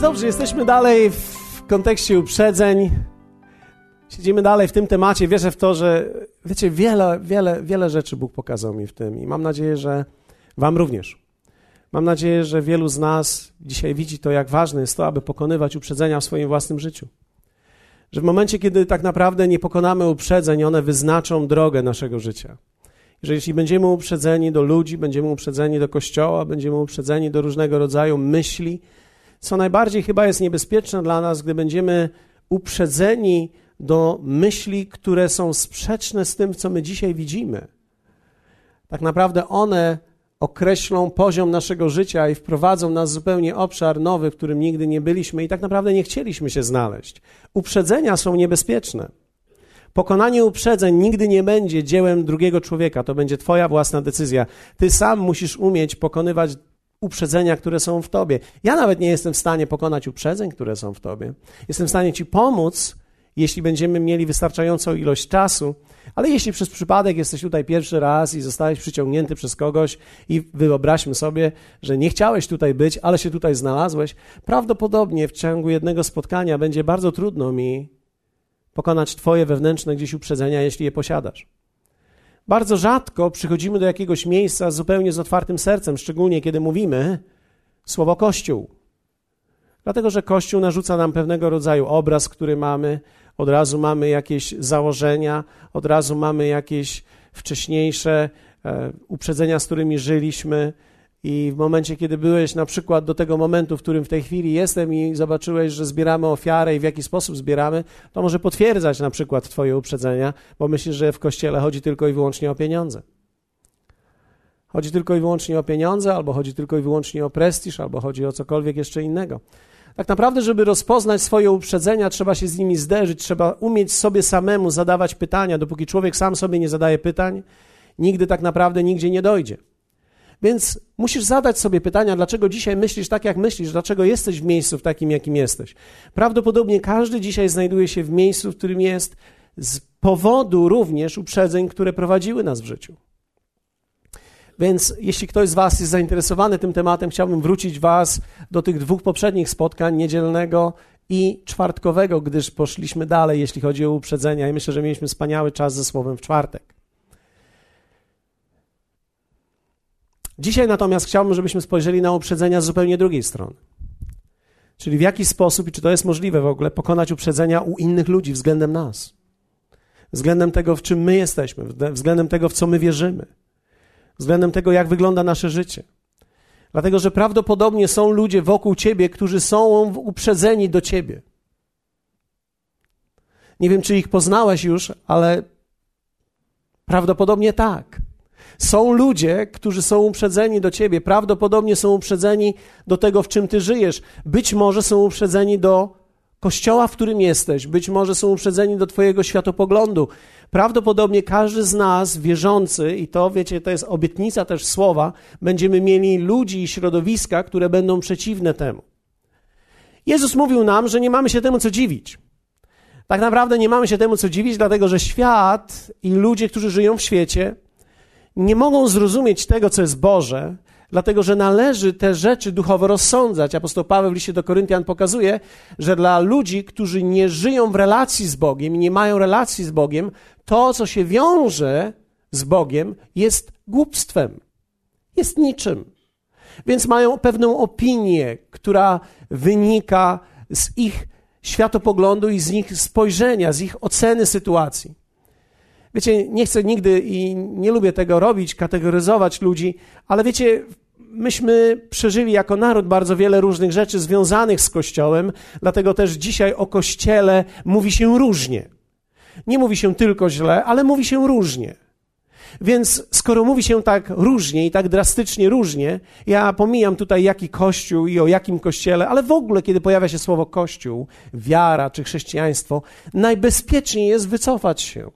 Dobrze, jesteśmy dalej w kontekście uprzedzeń. Siedzimy dalej w tym temacie. Wierzę w to, że wiecie, wiele, wiele, wiele rzeczy Bóg pokazał mi w tym i mam nadzieję, że Wam również. Mam nadzieję, że wielu z nas dzisiaj widzi to, jak ważne jest to, aby pokonywać uprzedzenia w swoim własnym życiu. Że w momencie, kiedy tak naprawdę nie pokonamy uprzedzeń, one wyznaczą drogę naszego życia. Że jeśli będziemy uprzedzeni do ludzi, będziemy uprzedzeni do kościoła, będziemy uprzedzeni do różnego rodzaju myśli, co najbardziej chyba jest niebezpieczne dla nas, gdy będziemy uprzedzeni do myśli, które są sprzeczne z tym, co my dzisiaj widzimy. Tak naprawdę one określą poziom naszego życia i wprowadzą nas w zupełnie obszar nowy, w którym nigdy nie byliśmy i tak naprawdę nie chcieliśmy się znaleźć. Uprzedzenia są niebezpieczne. Pokonanie uprzedzeń nigdy nie będzie dziełem drugiego człowieka, to będzie Twoja własna decyzja. Ty sam musisz umieć pokonywać uprzedzenia, które są w Tobie. Ja nawet nie jestem w stanie pokonać uprzedzeń, które są w Tobie. Jestem w stanie Ci pomóc, jeśli będziemy mieli wystarczającą ilość czasu, ale jeśli przez przypadek jesteś tutaj pierwszy raz i zostałeś przyciągnięty przez kogoś i wyobraźmy sobie, że nie chciałeś tutaj być, ale się tutaj znalazłeś, prawdopodobnie w ciągu jednego spotkania będzie bardzo trudno mi pokonać Twoje wewnętrzne gdzieś uprzedzenia, jeśli je posiadasz. Bardzo rzadko przychodzimy do jakiegoś miejsca zupełnie z otwartym sercem, szczególnie kiedy mówimy słowo Kościół. Dlatego, że Kościół narzuca nam pewnego rodzaju obraz, który mamy, od razu mamy jakieś założenia, od razu mamy jakieś wcześniejsze e, uprzedzenia, z którymi żyliśmy. I w momencie, kiedy byłeś na przykład do tego momentu, w którym w tej chwili jestem i zobaczyłeś, że zbieramy ofiarę i w jaki sposób zbieramy, to może potwierdzać na przykład Twoje uprzedzenia, bo myślisz, że w kościele chodzi tylko i wyłącznie o pieniądze. Chodzi tylko i wyłącznie o pieniądze, albo chodzi tylko i wyłącznie o prestiż, albo chodzi o cokolwiek jeszcze innego. Tak naprawdę, żeby rozpoznać swoje uprzedzenia, trzeba się z nimi zderzyć, trzeba umieć sobie samemu zadawać pytania. Dopóki człowiek sam sobie nie zadaje pytań, nigdy tak naprawdę nigdzie nie dojdzie. Więc musisz zadać sobie pytania, dlaczego dzisiaj myślisz tak, jak myślisz, dlaczego jesteś w miejscu w takim, jakim jesteś. Prawdopodobnie każdy dzisiaj znajduje się w miejscu, w którym jest z powodu również uprzedzeń, które prowadziły nas w życiu. Więc jeśli ktoś z Was jest zainteresowany tym tematem, chciałbym wrócić Was do tych dwóch poprzednich spotkań, niedzielnego i czwartkowego, gdyż poszliśmy dalej, jeśli chodzi o uprzedzenia, i myślę, że mieliśmy wspaniały czas ze słowem w czwartek. Dzisiaj natomiast chciałbym, żebyśmy spojrzeli na uprzedzenia z zupełnie drugiej strony. Czyli w jaki sposób i czy to jest możliwe w ogóle pokonać uprzedzenia u innych ludzi względem nas, względem tego, w czym my jesteśmy, względem tego, w co my wierzymy względem tego, jak wygląda nasze życie. Dlatego, że prawdopodobnie są ludzie wokół ciebie, którzy są uprzedzeni do ciebie. Nie wiem, czy ich poznałeś już, ale prawdopodobnie tak. Są ludzie, którzy są uprzedzeni do ciebie, prawdopodobnie są uprzedzeni do tego, w czym ty żyjesz. Być może są uprzedzeni do kościoła, w którym jesteś, być może są uprzedzeni do twojego światopoglądu, Prawdopodobnie każdy z nas, wierzący, i to wiecie, to jest obietnica też słowa, będziemy mieli ludzi i środowiska, które będą przeciwne temu. Jezus mówił nam, że nie mamy się temu co dziwić. Tak naprawdę nie mamy się temu co dziwić, dlatego że świat i ludzie, którzy żyją w świecie, nie mogą zrozumieć tego, co jest Boże, dlatego że należy te rzeczy duchowo rozsądzać. Apostoł Paweł w liście do Koryntian pokazuje, że dla ludzi, którzy nie żyją w relacji z Bogiem i nie mają relacji z Bogiem, to, co się wiąże z Bogiem, jest głupstwem, jest niczym. Więc mają pewną opinię, która wynika z ich światopoglądu i z ich spojrzenia, z ich oceny sytuacji. Wiecie, nie chcę nigdy i nie lubię tego robić, kategoryzować ludzi, ale wiecie, myśmy przeżyli jako naród bardzo wiele różnych rzeczy związanych z Kościołem, dlatego też dzisiaj o Kościele mówi się różnie. Nie mówi się tylko źle, ale mówi się różnie. Więc skoro mówi się tak różnie i tak drastycznie różnie, ja pomijam tutaj jaki kościół i o jakim kościele, ale w ogóle, kiedy pojawia się słowo kościół, wiara czy chrześcijaństwo, najbezpieczniej jest wycofać się.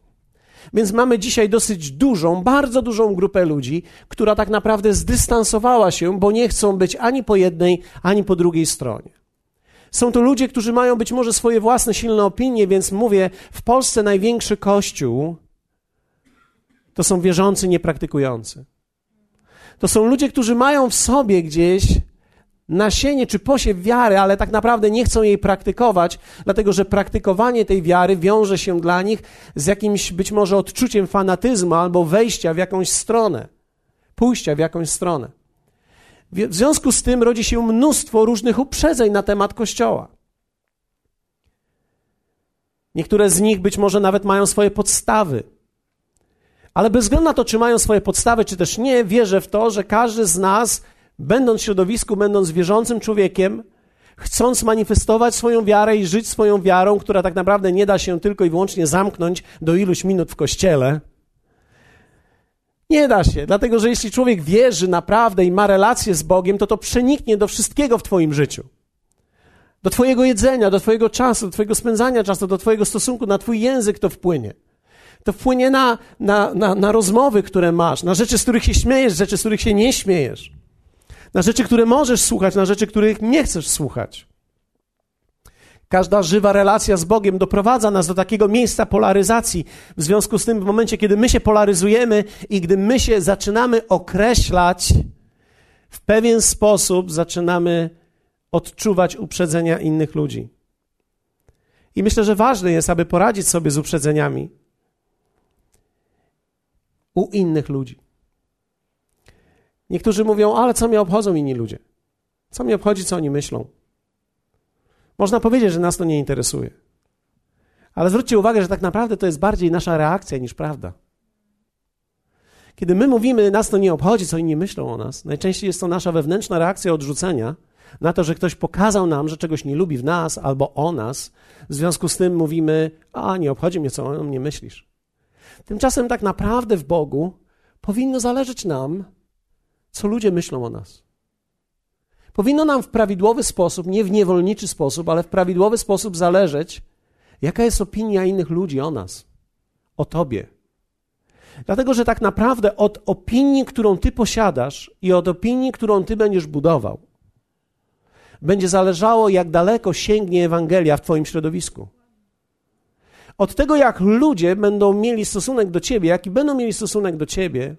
Więc mamy dzisiaj dosyć dużą, bardzo dużą grupę ludzi, która tak naprawdę zdystansowała się, bo nie chcą być ani po jednej, ani po drugiej stronie. Są to ludzie, którzy mają być może swoje własne silne opinie, więc mówię, w Polsce największy kościół to są wierzący, niepraktykujący. To są ludzie, którzy mają w sobie gdzieś nasienie czy posiew wiary, ale tak naprawdę nie chcą jej praktykować, dlatego że praktykowanie tej wiary wiąże się dla nich z jakimś być może odczuciem fanatyzmu albo wejścia w jakąś stronę, pójścia w jakąś stronę. W związku z tym rodzi się mnóstwo różnych uprzedzeń na temat Kościoła. Niektóre z nich być może nawet mają swoje podstawy. Ale bez względu na to, czy mają swoje podstawy, czy też nie, wierzę w to, że każdy z nas, będąc w środowisku, będąc wierzącym człowiekiem, chcąc manifestować swoją wiarę i żyć swoją wiarą, która tak naprawdę nie da się tylko i wyłącznie zamknąć do iluś minut w kościele. Nie da się, dlatego że jeśli człowiek wierzy naprawdę i ma relację z Bogiem, to to przeniknie do wszystkiego w Twoim życiu do Twojego jedzenia, do Twojego czasu, do Twojego spędzania czasu, do Twojego stosunku, na Twój język to wpłynie. To wpłynie na, na, na, na rozmowy, które masz, na rzeczy, z których się śmiejesz, rzeczy, z których się nie śmiejesz, na rzeczy, które możesz słuchać, na rzeczy, których nie chcesz słuchać. Każda żywa relacja z Bogiem doprowadza nas do takiego miejsca polaryzacji. W związku z tym, w momencie, kiedy my się polaryzujemy i gdy my się zaczynamy określać, w pewien sposób zaczynamy odczuwać uprzedzenia innych ludzi. I myślę, że ważne jest, aby poradzić sobie z uprzedzeniami u innych ludzi. Niektórzy mówią, ale co mnie obchodzą inni ludzie? Co mnie obchodzi, co oni myślą? Można powiedzieć, że nas to nie interesuje. Ale zwróćcie uwagę, że tak naprawdę to jest bardziej nasza reakcja niż prawda. Kiedy my mówimy, nas to nie obchodzi, co inni myślą o nas, najczęściej jest to nasza wewnętrzna reakcja odrzucenia na to, że ktoś pokazał nam, że czegoś nie lubi w nas albo o nas. W związku z tym mówimy, a nie obchodzi mnie, co o mnie myślisz. Tymczasem tak naprawdę w Bogu powinno zależeć nam, co ludzie myślą o nas. Powinno nam w prawidłowy sposób, nie w niewolniczy sposób, ale w prawidłowy sposób zależeć, jaka jest opinia innych ludzi o nas, o Tobie. Dlatego, że tak naprawdę od opinii, którą Ty posiadasz i od opinii, którą Ty będziesz budował, będzie zależało, jak daleko sięgnie Ewangelia w Twoim środowisku. Od tego, jak ludzie będą mieli stosunek do Ciebie, jaki będą mieli stosunek do Ciebie,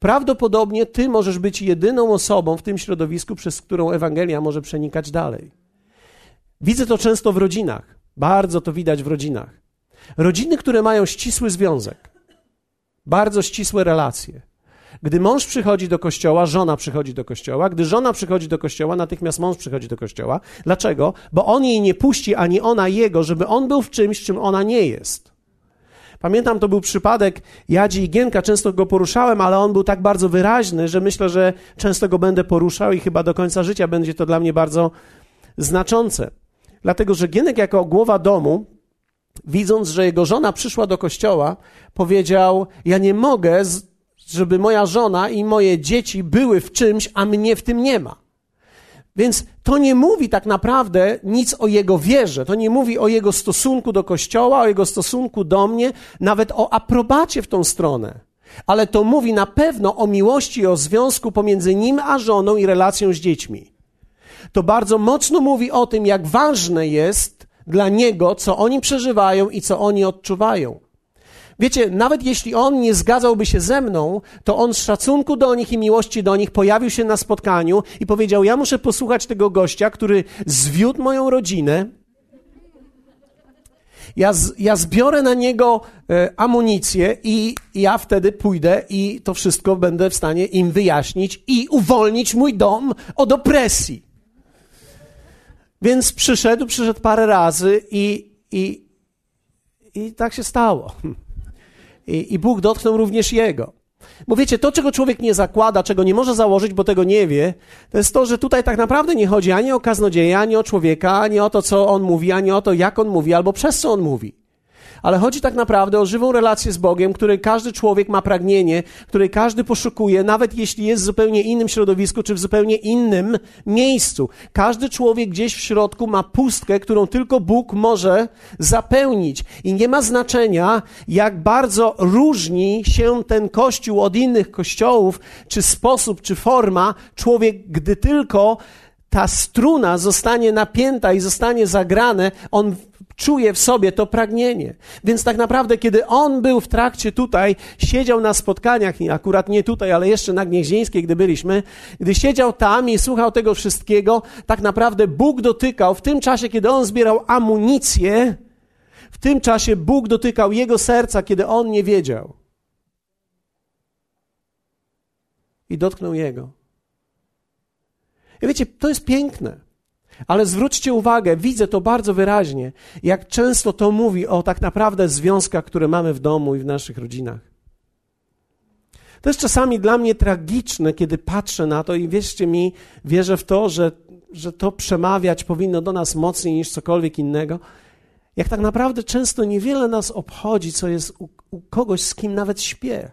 prawdopodobnie Ty możesz być jedyną osobą w tym środowisku, przez którą Ewangelia może przenikać dalej. Widzę to często w rodzinach. Bardzo to widać w rodzinach. Rodziny, które mają ścisły związek, bardzo ścisłe relacje, gdy mąż przychodzi do kościoła, żona przychodzi do kościoła. Gdy żona przychodzi do kościoła, natychmiast mąż przychodzi do kościoła. Dlaczego? Bo on jej nie puści, ani ona jego, żeby on był w czymś, czym ona nie jest. Pamiętam, to był przypadek Jadzi i Gienka, często go poruszałem, ale on był tak bardzo wyraźny, że myślę, że często go będę poruszał i chyba do końca życia będzie to dla mnie bardzo znaczące. Dlatego, że Gienek jako głowa domu, widząc, że jego żona przyszła do kościoła, powiedział: Ja nie mogę żeby moja żona i moje dzieci były w czymś, a mnie w tym nie ma. Więc to nie mówi tak naprawdę nic o jego wierze, to nie mówi o jego stosunku do kościoła, o jego stosunku do mnie, nawet o aprobacie w tą stronę. Ale to mówi na pewno o miłości o związku pomiędzy nim a żoną i relacją z dziećmi. To bardzo mocno mówi o tym, jak ważne jest dla niego, co oni przeżywają i co oni odczuwają. Wiecie, nawet jeśli on nie zgadzałby się ze mną, to on z szacunku do nich i miłości do nich pojawił się na spotkaniu i powiedział: Ja muszę posłuchać tego gościa, który zwiódł moją rodzinę. Ja, z, ja zbiorę na niego e, amunicję i ja wtedy pójdę i to wszystko będę w stanie im wyjaśnić i uwolnić mój dom od opresji. Więc przyszedł, przyszedł parę razy i, i, i tak się stało. I, I Bóg dotknął również jego. Bo wiecie, to, czego człowiek nie zakłada, czego nie może założyć, bo tego nie wie, to jest to, że tutaj tak naprawdę nie chodzi ani o kaznodzieja, ani o człowieka, ani o to, co on mówi, ani o to, jak on mówi, albo przez co on mówi ale chodzi tak naprawdę o żywą relację z Bogiem, której każdy człowiek ma pragnienie, której każdy poszukuje, nawet jeśli jest w zupełnie innym środowisku czy w zupełnie innym miejscu. Każdy człowiek gdzieś w środku ma pustkę, którą tylko Bóg może zapełnić. I nie ma znaczenia, jak bardzo różni się ten kościół od innych kościołów, czy sposób, czy forma. Człowiek, gdy tylko ta struna zostanie napięta i zostanie zagrane, on czuje w sobie to pragnienie. Więc tak naprawdę, kiedy on był w trakcie tutaj, siedział na spotkaniach, akurat nie tutaj, ale jeszcze na Gnieźnieńskiej, gdy byliśmy, gdy siedział tam i słuchał tego wszystkiego, tak naprawdę Bóg dotykał w tym czasie, kiedy on zbierał amunicję, w tym czasie Bóg dotykał jego serca, kiedy on nie wiedział. I dotknął jego. I wiecie, to jest piękne. Ale zwróćcie uwagę, widzę to bardzo wyraźnie, jak często to mówi o tak naprawdę związkach, które mamy w domu i w naszych rodzinach. To jest czasami dla mnie tragiczne, kiedy patrzę na to i wierzcie mi, wierzę w to, że, że to przemawiać powinno do nas mocniej niż cokolwiek innego. Jak tak naprawdę często niewiele nas obchodzi, co jest u, u kogoś, z kim nawet śpię.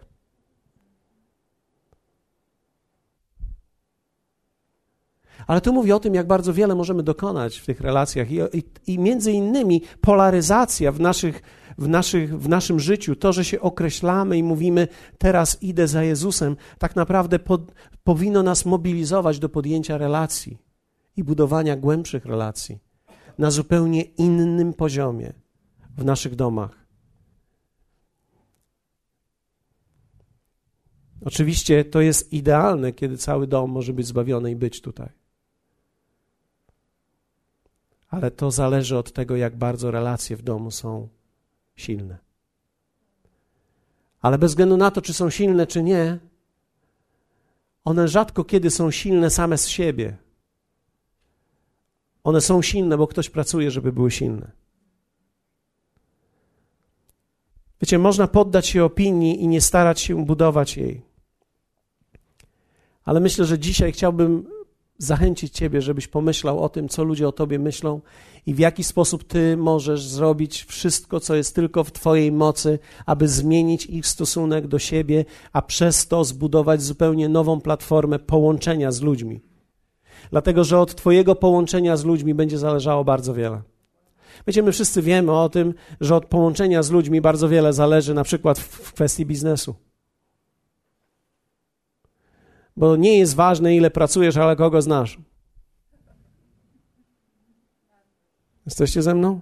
Ale tu mówi o tym, jak bardzo wiele możemy dokonać w tych relacjach. I, i, i między innymi polaryzacja w, naszych, w, naszych, w naszym życiu, to, że się określamy i mówimy, teraz idę za Jezusem, tak naprawdę pod, powinno nas mobilizować do podjęcia relacji i budowania głębszych relacji na zupełnie innym poziomie w naszych domach. Oczywiście to jest idealne, kiedy cały dom może być zbawiony i być tutaj ale to zależy od tego, jak bardzo relacje w domu są silne. Ale bez względu na to, czy są silne, czy nie, one rzadko kiedy są silne same z siebie. One są silne, bo ktoś pracuje, żeby były silne. Wiecie, można poddać się opinii i nie starać się budować jej. Ale myślę, że dzisiaj chciałbym zachęcić Ciebie, żebyś pomyślał o tym, co ludzie o Tobie myślą i w jaki sposób Ty możesz zrobić wszystko, co jest tylko w Twojej mocy, aby zmienić ich stosunek do siebie, a przez to zbudować zupełnie nową platformę połączenia z ludźmi. Dlatego, że od Twojego połączenia z ludźmi będzie zależało bardzo wiele. Wiecie, my wszyscy wiemy o tym, że od połączenia z ludźmi bardzo wiele zależy na przykład w kwestii biznesu bo nie jest ważne, ile pracujesz, ale kogo znasz. Jesteście ze mną?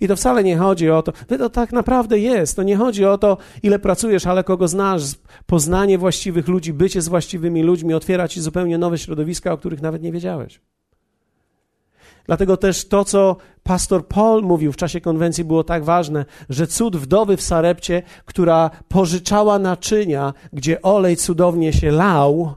I to wcale nie chodzi o to, to tak naprawdę jest. To nie chodzi o to, ile pracujesz, ale kogo znasz. Poznanie właściwych ludzi, bycie z właściwymi ludźmi otwiera ci zupełnie nowe środowiska, o których nawet nie wiedziałeś. Dlatego też to, co pastor Paul mówił w czasie konwencji, było tak ważne, że cud wdowy w Sarepcie, która pożyczała naczynia, gdzie olej cudownie się lał,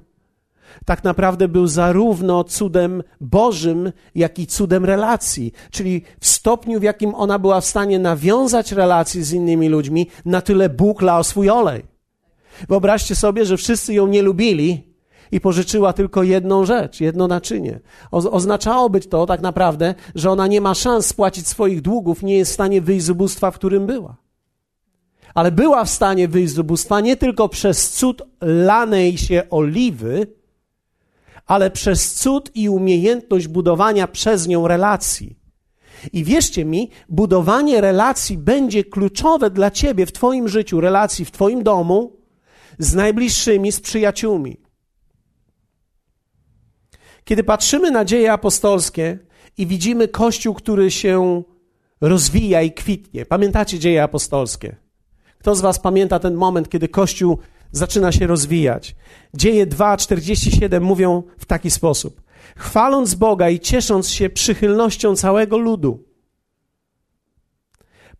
tak naprawdę był zarówno cudem Bożym, jak i cudem relacji. Czyli w stopniu, w jakim ona była w stanie nawiązać relacje z innymi ludźmi, na tyle Bóg lał swój olej. Wyobraźcie sobie, że wszyscy ją nie lubili, i pożyczyła tylko jedną rzecz, jedno naczynie. O, oznaczałoby to tak naprawdę, że ona nie ma szans spłacić swoich długów, nie jest w stanie wyjść z ubóstwa, w którym była. Ale była w stanie wyjść z ubóstwa nie tylko przez cud lanej się oliwy, ale przez cud i umiejętność budowania przez nią relacji. I wierzcie mi, budowanie relacji będzie kluczowe dla ciebie w Twoim życiu, relacji w Twoim domu, z najbliższymi, z przyjaciółmi. Kiedy patrzymy na dzieje apostolskie i widzimy Kościół, który się rozwija i kwitnie, pamiętacie dzieje apostolskie? Kto z Was pamięta ten moment, kiedy Kościół zaczyna się rozwijać? Dzieje 2:47 mówią w taki sposób: chwaląc Boga i ciesząc się przychylnością całego ludu.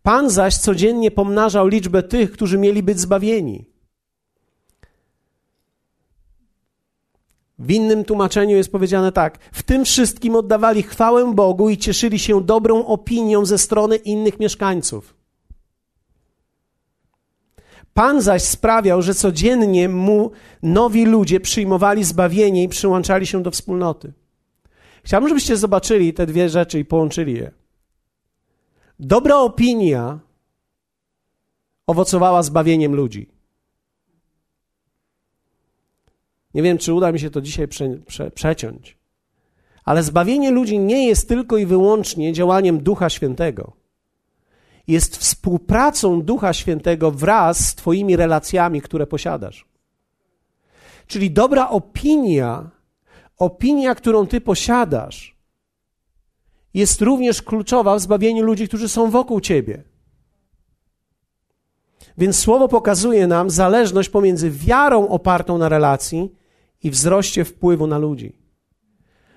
Pan zaś codziennie pomnażał liczbę tych, którzy mieli być zbawieni. W innym tłumaczeniu jest powiedziane tak: W tym wszystkim oddawali chwałę Bogu i cieszyli się dobrą opinią ze strony innych mieszkańców. Pan zaś sprawiał, że codziennie mu nowi ludzie przyjmowali zbawienie i przyłączali się do wspólnoty. Chciałbym, żebyście zobaczyli te dwie rzeczy i połączyli je. Dobra opinia owocowała zbawieniem ludzi. Nie wiem, czy uda mi się to dzisiaj prze, prze, przeciąć, ale zbawienie ludzi nie jest tylko i wyłącznie działaniem Ducha Świętego jest współpracą Ducha Świętego wraz z Twoimi relacjami, które posiadasz. Czyli dobra opinia, opinia, którą Ty posiadasz, jest również kluczowa w zbawieniu ludzi, którzy są wokół ciebie. Więc słowo pokazuje nam zależność pomiędzy wiarą opartą na relacji i wzroście wpływu na ludzi.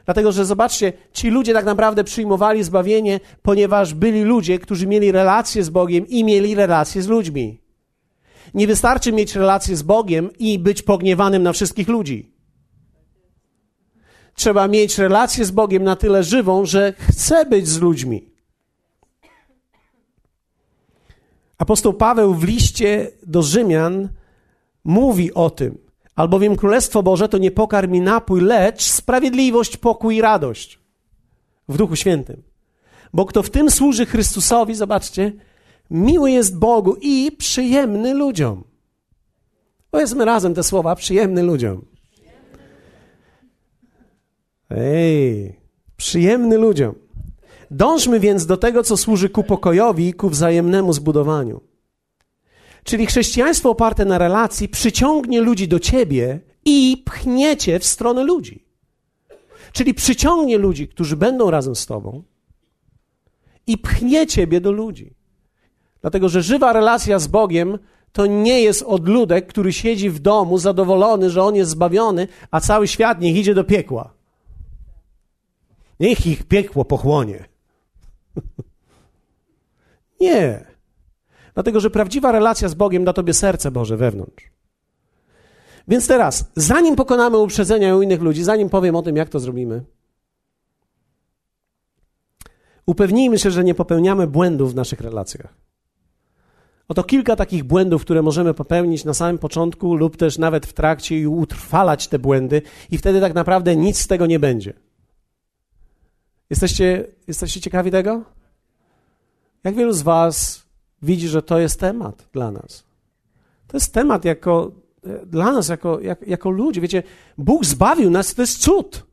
Dlatego, że zobaczcie, ci ludzie tak naprawdę przyjmowali zbawienie, ponieważ byli ludzie, którzy mieli relacje z Bogiem i mieli relacje z ludźmi. Nie wystarczy mieć relacje z Bogiem i być pogniewanym na wszystkich ludzi. Trzeba mieć relację z Bogiem na tyle żywą, że chce być z ludźmi. Apostoł Paweł w liście do Rzymian mówi o tym, albowiem Królestwo Boże to nie pokarm i napój, lecz sprawiedliwość, pokój i radość w Duchu Świętym. Bo kto w tym służy Chrystusowi, zobaczcie, miły jest Bogu i przyjemny ludziom. Powiedzmy razem te słowa, przyjemny ludziom. Ej, przyjemny ludziom. Dążmy więc do tego, co służy ku pokojowi i ku wzajemnemu zbudowaniu. Czyli chrześcijaństwo oparte na relacji przyciągnie ludzi do ciebie i pchniecie w stronę ludzi. Czyli przyciągnie ludzi, którzy będą razem z tobą i pchnie ciebie do ludzi. Dlatego, że żywa relacja z Bogiem to nie jest odludek, który siedzi w domu zadowolony, że on jest zbawiony, a cały świat niech idzie do piekła. Niech ich piekło pochłonie. Nie. Dlatego, że prawdziwa relacja z Bogiem da tobie serce Boże wewnątrz. Więc teraz, zanim pokonamy uprzedzenia u innych ludzi, zanim powiem o tym, jak to zrobimy, upewnijmy się, że nie popełniamy błędów w naszych relacjach. Oto kilka takich błędów, które możemy popełnić na samym początku lub też nawet w trakcie i utrwalać te błędy, i wtedy tak naprawdę nic z tego nie będzie. Jesteście, jesteście ciekawi tego? Jak wielu z Was widzi, że to jest temat dla nas? To jest temat jako, e, dla nas, jako, jak, jako ludzi. Wiecie, Bóg zbawił nas, to jest cud.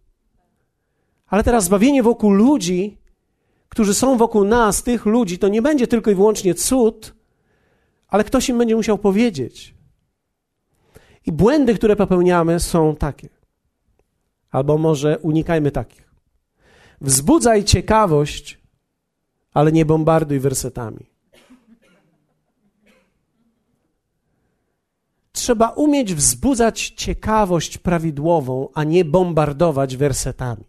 Ale teraz zbawienie wokół ludzi, którzy są wokół nas, tych ludzi, to nie będzie tylko i wyłącznie cud, ale ktoś im będzie musiał powiedzieć. I błędy, które popełniamy, są takie. Albo może unikajmy takich. Wzbudzaj ciekawość, ale nie bombarduj wersetami. Trzeba umieć wzbudzać ciekawość prawidłową, a nie bombardować wersetami.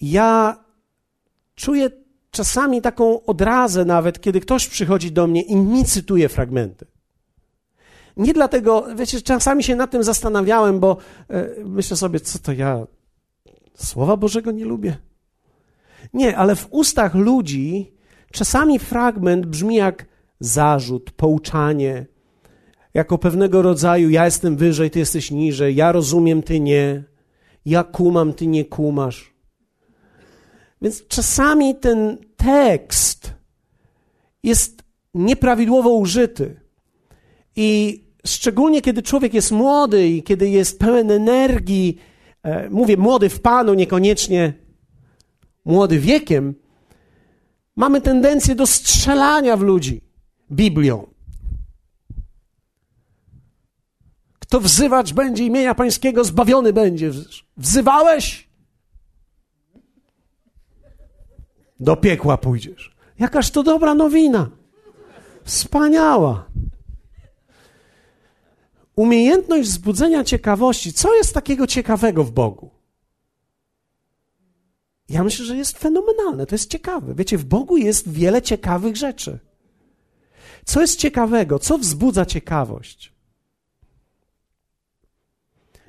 Ja czuję czasami taką odrazę nawet, kiedy ktoś przychodzi do mnie i mi cytuje fragmenty. Nie dlatego, wiecie, czasami się nad tym zastanawiałem, bo e, myślę sobie, co to ja Słowa Bożego nie lubię. Nie, ale w ustach ludzi czasami fragment brzmi jak zarzut, pouczanie, jako pewnego rodzaju ja jestem wyżej, ty jesteś niżej, ja rozumiem, ty nie, ja kumam, ty nie kumasz. Więc czasami ten tekst jest nieprawidłowo użyty. I szczególnie kiedy człowiek jest młody i kiedy jest pełen energii, e, mówię młody w Panu, niekoniecznie młody wiekiem, mamy tendencję do strzelania w ludzi Biblią. Kto wzywać będzie imienia Pańskiego, zbawiony będzie. Wzywałeś? Do piekła pójdziesz. Jakaż to dobra nowina. Wspaniała. Umiejętność wzbudzenia ciekawości. Co jest takiego ciekawego w Bogu? Ja myślę, że jest fenomenalne, to jest ciekawe. Wiecie, w Bogu jest wiele ciekawych rzeczy. Co jest ciekawego? Co wzbudza ciekawość?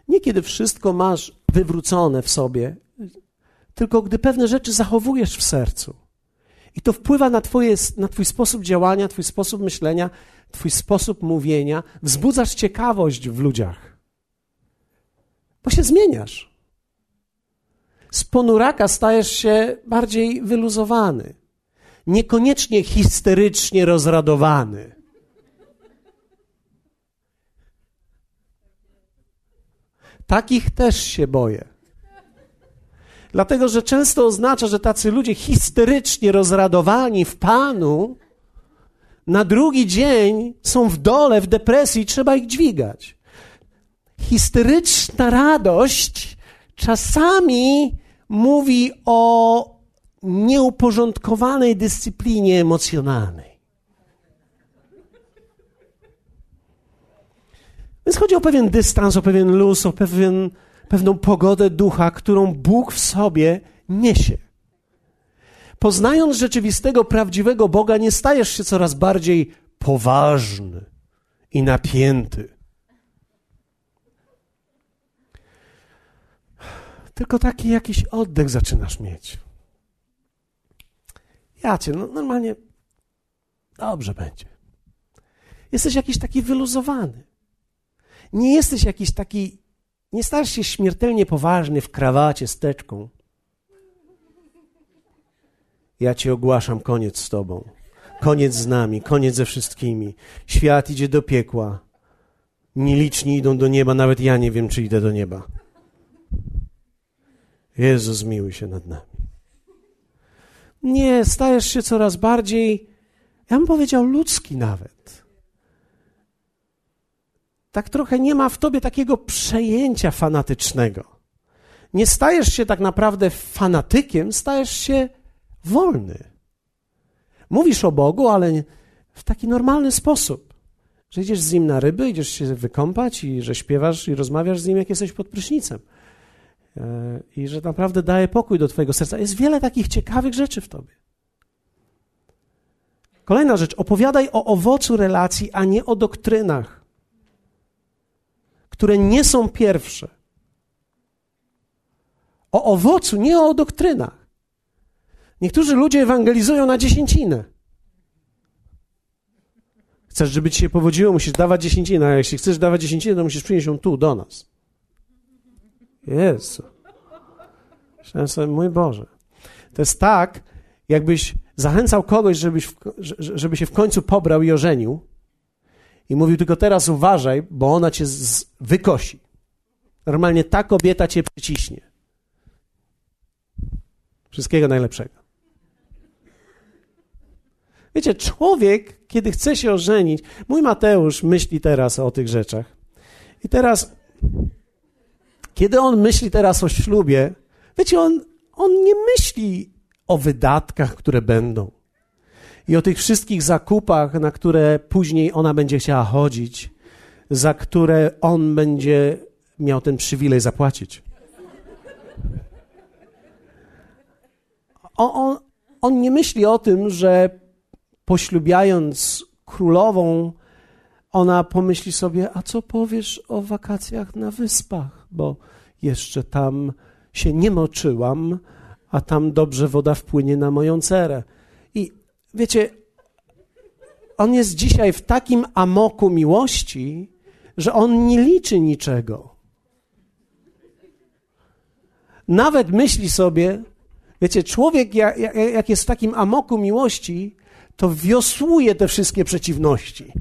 Nie kiedy wszystko masz wywrócone w sobie, tylko gdy pewne rzeczy zachowujesz w sercu. I to wpływa na, twoje, na Twój sposób działania, Twój sposób myślenia, Twój sposób mówienia. Wzbudzasz ciekawość w ludziach. Bo się zmieniasz. Z ponuraka stajesz się bardziej wyluzowany. Niekoniecznie histerycznie rozradowany. Takich też się boję. Dlatego, że często oznacza, że tacy ludzie histerycznie rozradowani w Panu, na drugi dzień są w dole, w depresji, trzeba ich dźwigać. Histeryczna radość czasami mówi o nieuporządkowanej dyscyplinie emocjonalnej. Więc chodzi o pewien dystans, o pewien luz, o pewien, pewną pogodę ducha, którą Bóg w sobie niesie. Poznając rzeczywistego, prawdziwego Boga, nie stajesz się coraz bardziej poważny i napięty. Tylko taki jakiś oddech zaczynasz mieć. Ja cię, no normalnie dobrze będzie. Jesteś jakiś taki wyluzowany. Nie jesteś jakiś taki, nie stajesz się śmiertelnie poważny w krawacie z teczką. Ja ci ogłaszam koniec z tobą. Koniec z nami, koniec ze wszystkimi. Świat idzie do piekła. Nieliczni idą do nieba, nawet ja nie wiem, czy idę do nieba. Jezus, zmiłuj się nad nami. Nie, stajesz się coraz bardziej, ja bym powiedział, ludzki nawet. Tak trochę nie ma w tobie takiego przejęcia fanatycznego. Nie stajesz się tak naprawdę fanatykiem, stajesz się wolny. Mówisz o Bogu, ale w taki normalny sposób. Że idziesz z nim na ryby, idziesz się wykąpać i że śpiewasz i rozmawiasz z nim, jak jesteś pod prysznicem. E, I że naprawdę daje pokój do Twojego serca. Jest wiele takich ciekawych rzeczy w Tobie. Kolejna rzecz. Opowiadaj o owocu relacji, a nie o doktrynach, które nie są pierwsze. O owocu, nie o doktrynach. Niektórzy ludzie ewangelizują na dziesięcinę. Chcesz, żeby ci się powodziło, musisz dawać dziesięcinę, a jeśli chcesz dawać dziesięcinę, to musisz przynieść ją tu, do nas. Jezu. Myślałem sobie, mój Boże. To jest tak, jakbyś zachęcał kogoś, żebyś, żeby się w końcu pobrał i ożenił i mówił tylko teraz uważaj, bo ona cię z, wykosi. Normalnie ta kobieta cię przyciśnie. Wszystkiego najlepszego. Wiecie, człowiek, kiedy chce się ożenić, mój Mateusz myśli teraz o tych rzeczach. I teraz, kiedy on myśli teraz o ślubie, wiecie, on, on nie myśli o wydatkach, które będą. I o tych wszystkich zakupach, na które później ona będzie chciała chodzić, za które on będzie miał ten przywilej zapłacić. On, on, on nie myśli o tym, że poślubiając królową, ona pomyśli sobie, a co powiesz o wakacjach na wyspach, bo jeszcze tam się nie moczyłam, a tam dobrze woda wpłynie na moją cerę. I wiecie, on jest dzisiaj w takim amoku miłości, że on nie liczy niczego. Nawet myśli sobie, wiecie, człowiek jak, jest w takim amoku miłości, to wiosłuje te wszystkie przeciwności.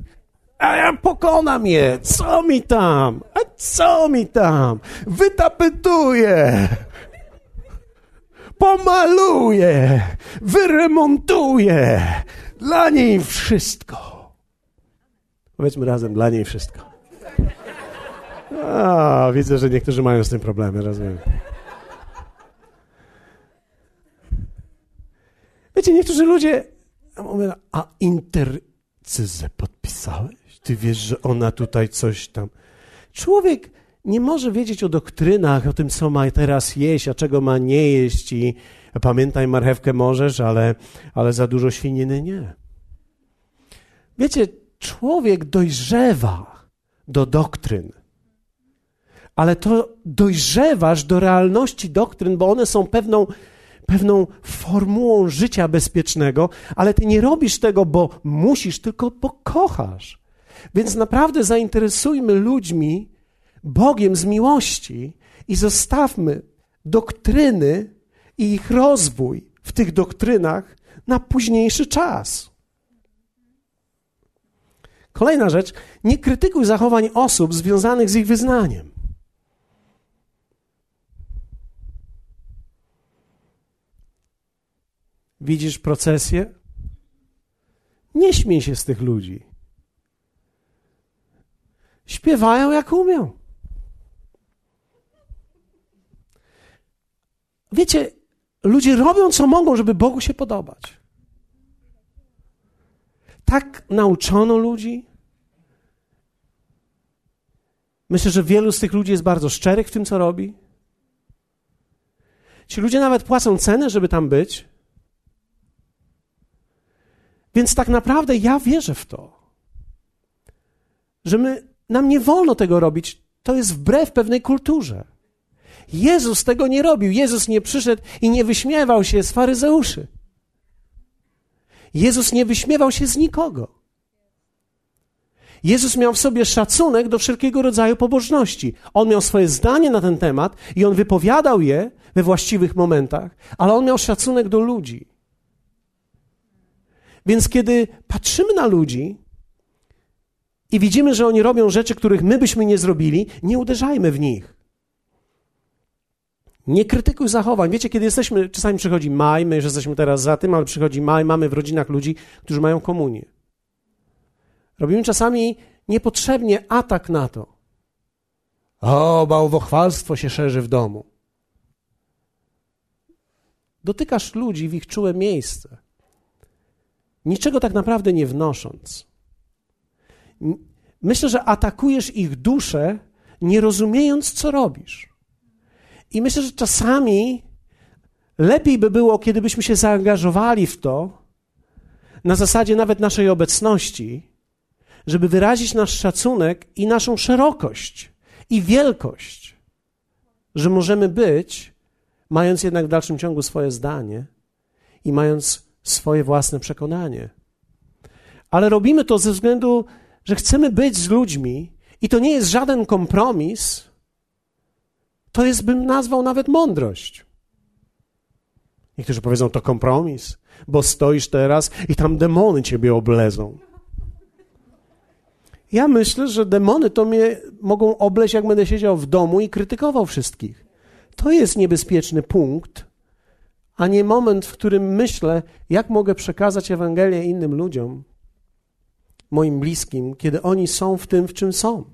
A ja pokonam je, co mi tam? A co mi tam? Wytapytuję, pomaluję, wyremontuję. Dla niej wszystko. Powiedzmy razem, dla niej wszystko. A, widzę, że niektórzy mają z tym problemy, rozumiem. Wiecie, niektórzy ludzie a mówię, a intercyzę podpisałeś? Ty wiesz, że ona tutaj coś tam... Człowiek nie może wiedzieć o doktrynach, o tym, co ma teraz jeść, a czego ma nie jeść i pamiętaj, marchewkę możesz, ale, ale za dużo świniny nie. Wiecie, człowiek dojrzewa do doktryn, ale to dojrzewasz do realności doktryn, bo one są pewną pewną formułą życia bezpiecznego, ale ty nie robisz tego, bo musisz, tylko bo kochasz. Więc naprawdę zainteresujmy ludźmi Bogiem z miłości i zostawmy doktryny i ich rozwój w tych doktrynach na późniejszy czas. Kolejna rzecz, nie krytykuj zachowań osób związanych z ich wyznaniem. Widzisz procesję? Nie śmiej się z tych ludzi. Śpiewają jak umią. wiecie, ludzie robią co mogą, żeby Bogu się podobać. Tak nauczono ludzi. Myślę, że wielu z tych ludzi jest bardzo szczerych w tym, co robi. Ci ludzie nawet płacą cenę, żeby tam być. Więc tak naprawdę ja wierzę w to, że my, nam nie wolno tego robić. To jest wbrew pewnej kulturze. Jezus tego nie robił. Jezus nie przyszedł i nie wyśmiewał się z faryzeuszy. Jezus nie wyśmiewał się z nikogo. Jezus miał w sobie szacunek do wszelkiego rodzaju pobożności. On miał swoje zdanie na ten temat i on wypowiadał je we właściwych momentach, ale on miał szacunek do ludzi. Więc kiedy patrzymy na ludzi i widzimy, że oni robią rzeczy, których my byśmy nie zrobili, nie uderzajmy w nich. Nie krytykuj zachowań. Wiecie, kiedy jesteśmy, czasami przychodzi maj, my już jesteśmy teraz za tym, ale przychodzi maj, mamy w rodzinach ludzi, którzy mają komunię. Robimy czasami niepotrzebnie atak na to. O, bałwochwalstwo się szerzy w domu. Dotykasz ludzi w ich czułe miejsce, niczego tak naprawdę nie wnosząc. Myślę, że atakujesz ich duszę, nie rozumiejąc, co robisz. I myślę, że czasami lepiej by było, kiedybyśmy się zaangażowali w to, na zasadzie nawet naszej obecności, żeby wyrazić nasz szacunek i naszą szerokość i wielkość, że możemy być, mając jednak w dalszym ciągu swoje zdanie i mając swoje własne przekonanie. Ale robimy to ze względu, że chcemy być z ludźmi i to nie jest żaden kompromis, to jest, bym nazwał nawet mądrość. Niektórzy powiedzą, to kompromis, bo stoisz teraz i tam demony ciebie oblezą. Ja myślę, że demony to mnie mogą obleść, jak będę siedział w domu i krytykował wszystkich. To jest niebezpieczny punkt, a nie moment, w którym myślę, jak mogę przekazać Ewangelię innym ludziom, moim bliskim, kiedy oni są w tym, w czym są.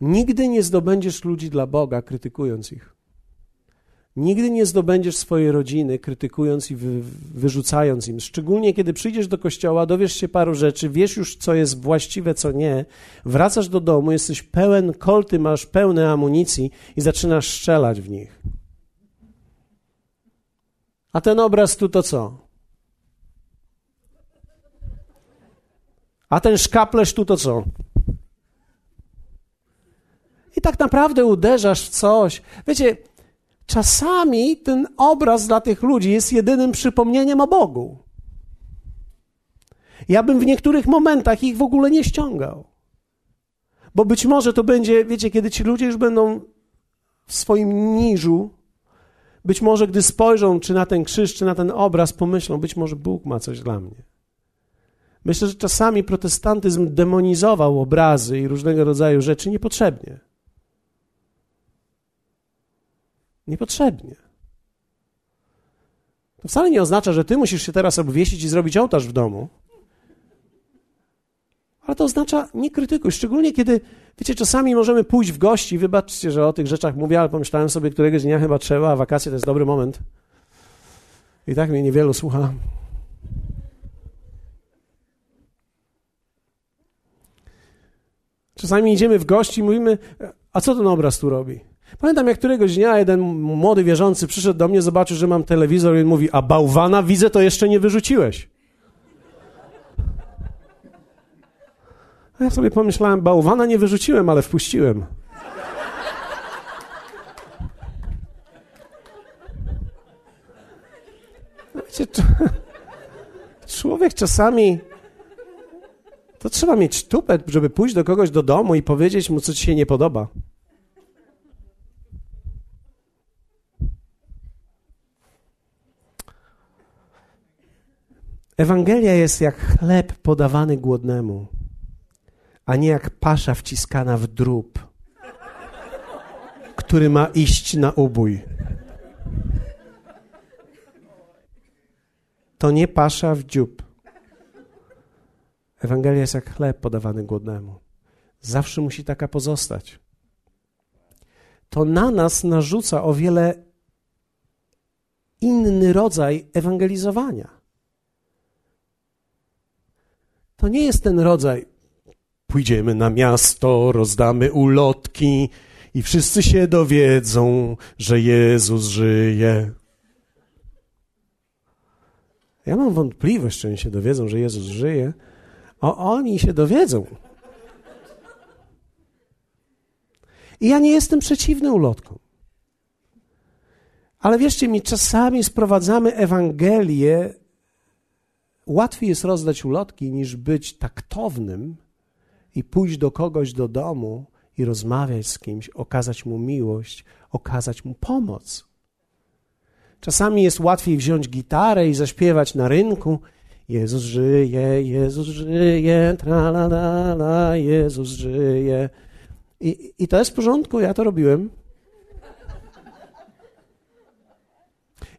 Nigdy nie zdobędziesz ludzi dla Boga, krytykując ich. Nigdy nie zdobędziesz swojej rodziny, krytykując i wy, wyrzucając im. Szczególnie kiedy przyjdziesz do kościoła, dowiesz się paru rzeczy, wiesz już, co jest właściwe, co nie, wracasz do domu, jesteś pełen kolty, masz pełne amunicji i zaczynasz strzelać w nich. A ten obraz tu to co? A ten szkaplerz tu to co? I tak naprawdę uderzasz w coś. Wiecie, czasami ten obraz dla tych ludzi jest jedynym przypomnieniem o Bogu. Ja bym w niektórych momentach ich w ogóle nie ściągał. Bo być może to będzie, wiecie, kiedy ci ludzie już będą w swoim niżu, być może gdy spojrzą czy na ten krzyż, czy na ten obraz, pomyślą, być może Bóg ma coś dla mnie. Myślę, że czasami protestantyzm demonizował obrazy i różnego rodzaju rzeczy niepotrzebnie. Niepotrzebnie. To wcale nie oznacza, że ty musisz się teraz obwiesić i zrobić ołtarz w domu. Ale to oznacza nie krytykuj, szczególnie kiedy, wiecie, czasami możemy pójść w gości, wybaczcie, że o tych rzeczach mówię, ale pomyślałem sobie, któregoś dnia chyba trzeba, a wakacje to jest dobry moment. I tak mnie niewielu słucha. Czasami idziemy w gości i mówimy, a co ten obraz tu robi? Pamiętam, jak któregoś dnia jeden młody wierzący przyszedł do mnie, zobaczył, że mam telewizor i mówi, a bałwana widzę, to jeszcze nie wyrzuciłeś. A ja sobie pomyślałem, bałwana nie wyrzuciłem, ale wpuściłem. Wiecie, człowiek czasami to trzeba mieć tupet, żeby pójść do kogoś do domu i powiedzieć mu, co ci się nie podoba. Ewangelia jest jak chleb podawany głodnemu, a nie jak pasza wciskana w drób, który ma iść na ubój. To nie pasza w dziób. Ewangelia jest jak chleb podawany głodnemu. Zawsze musi taka pozostać. to na nas narzuca o wiele inny rodzaj ewangelizowania. To nie jest ten rodzaj, pójdziemy na miasto, rozdamy ulotki i wszyscy się dowiedzą, że Jezus żyje. Ja mam wątpliwość, czy oni się dowiedzą, że Jezus żyje. O, oni się dowiedzą. I ja nie jestem przeciwny ulotkom. Ale wierzcie mi, czasami sprowadzamy Ewangelię. Łatwiej jest rozdać ulotki, niż być taktownym i pójść do kogoś do domu i rozmawiać z kimś, okazać mu miłość, okazać mu pomoc. Czasami jest łatwiej wziąć gitarę i zaśpiewać na rynku. Jezus żyje, Jezus żyje, tra la la la, Jezus żyje. I, I to jest w porządku, ja to robiłem.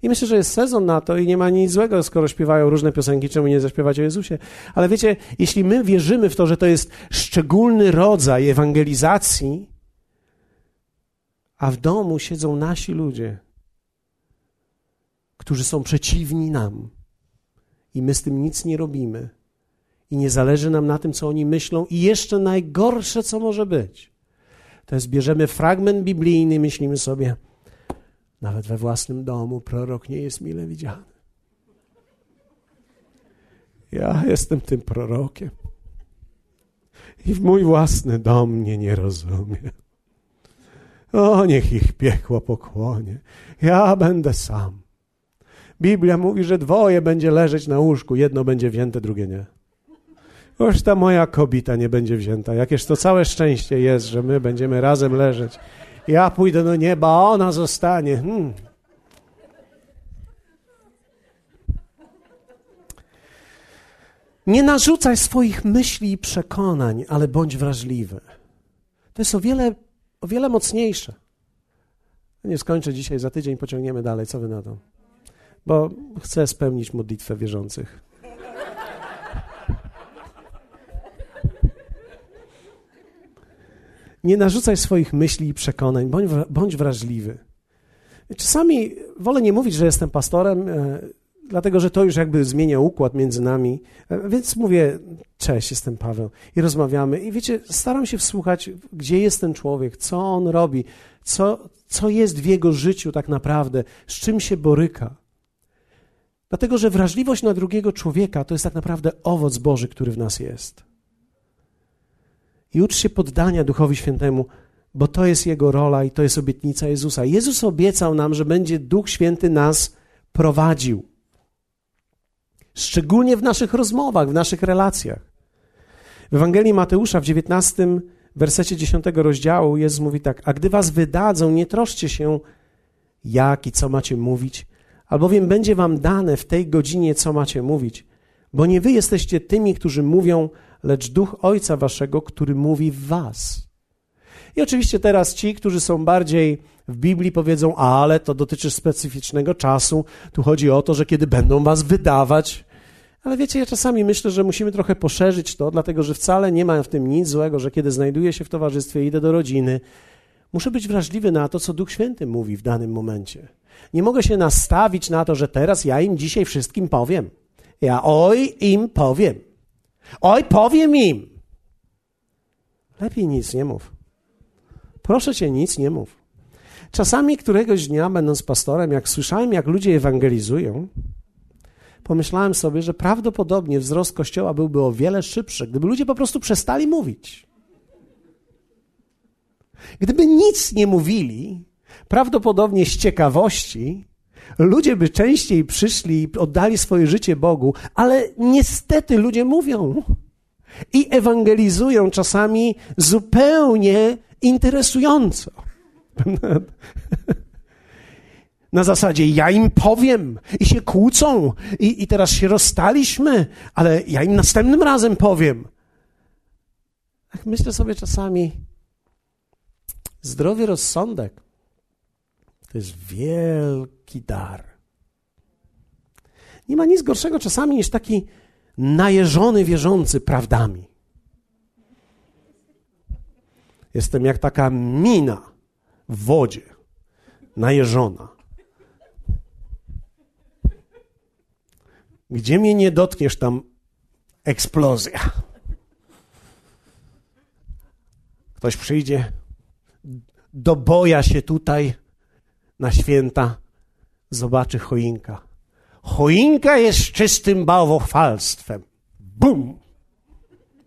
I myślę, że jest sezon na to i nie ma nic złego, skoro śpiewają różne piosenki, czemu nie zaśpiewać o Jezusie. Ale wiecie, jeśli my wierzymy w to, że to jest szczególny rodzaj ewangelizacji, a w domu siedzą nasi ludzie, którzy są przeciwni nam i my z tym nic nie robimy i nie zależy nam na tym, co oni myślą i jeszcze najgorsze, co może być, to jest bierzemy fragment biblijny myślimy sobie, nawet we własnym domu prorok nie jest mile widziany. Ja jestem tym prorokiem. I w mój własny dom mnie nie rozumie. O, niech ich piekło pokłonie. Ja będę sam. Biblia mówi, że dwoje będzie leżeć na łóżku, jedno będzie wzięte, drugie nie. Już ta moja kobita nie będzie wzięta. Jakież to całe szczęście jest, że my będziemy razem leżeć. Ja pójdę do nieba, a ona zostanie. Hmm. Nie narzucaj swoich myśli i przekonań, ale bądź wrażliwy. To jest o wiele, o wiele mocniejsze. Nie skończę dzisiaj, za tydzień pociągniemy dalej. Co wy na to? Bo chcę spełnić modlitwę wierzących. Nie narzucaj swoich myśli i przekonań, bądź, bądź wrażliwy. Czasami wolę nie mówić, że jestem pastorem, e, dlatego że to już jakby zmienia układ między nami. E, więc mówię, cześć, jestem Paweł i rozmawiamy. I wiecie, staram się wsłuchać, gdzie jest ten człowiek, co on robi, co, co jest w jego życiu tak naprawdę, z czym się boryka. Dlatego, że wrażliwość na drugiego człowieka to jest tak naprawdę owoc Boży, który w nas jest. I ucz się poddania Duchowi Świętemu, bo to jest Jego rola i to jest obietnica Jezusa. Jezus obiecał nam, że będzie Duch Święty nas prowadził. Szczególnie w naszych rozmowach, w naszych relacjach. W Ewangelii Mateusza w 19 wersecie 10 rozdziału Jezus mówi tak: A gdy was wydadzą, nie troszcie się, jak i co macie mówić, albowiem będzie wam dane w tej godzinie, co macie mówić. Bo nie wy jesteście tymi, którzy mówią, lecz duch Ojca Waszego, który mówi w Was. I oczywiście teraz ci, którzy są bardziej w Biblii, powiedzą: Ale to dotyczy specyficznego czasu. Tu chodzi o to, że kiedy będą Was wydawać. Ale wiecie, ja czasami myślę, że musimy trochę poszerzyć to, dlatego że wcale nie ma w tym nic złego, że kiedy znajduję się w towarzystwie, idę do rodziny, muszę być wrażliwy na to, co Duch Święty mówi w danym momencie. Nie mogę się nastawić na to, że teraz ja im dzisiaj wszystkim powiem. Ja oj im powiem. Oj, powiem im. Lepiej nic nie mów. Proszę cię, nic nie mów. Czasami któregoś dnia, będąc pastorem, jak słyszałem, jak ludzie ewangelizują, pomyślałem sobie, że prawdopodobnie wzrost kościoła byłby o wiele szybszy, gdyby ludzie po prostu przestali mówić. Gdyby nic nie mówili, prawdopodobnie z ciekawości ludzie by częściej przyszli i oddali swoje życie Bogu, ale niestety ludzie mówią i ewangelizują czasami zupełnie interesująco. Na zasadzie ja im powiem i się kłócą i, i teraz się rozstaliśmy, ale ja im następnym razem powiem. Tak myślę sobie czasami, zdrowy rozsądek to jest wielki dar. Nie ma nic gorszego czasami niż taki najeżony wierzący prawdami. Jestem jak taka mina w wodzie, najeżona. Gdzie mnie nie dotkniesz, tam eksplozja. Ktoś przyjdzie, do boja się tutaj na święta, zobaczy choinka. Choinka jest czystym bałwochwalstwem. Bum!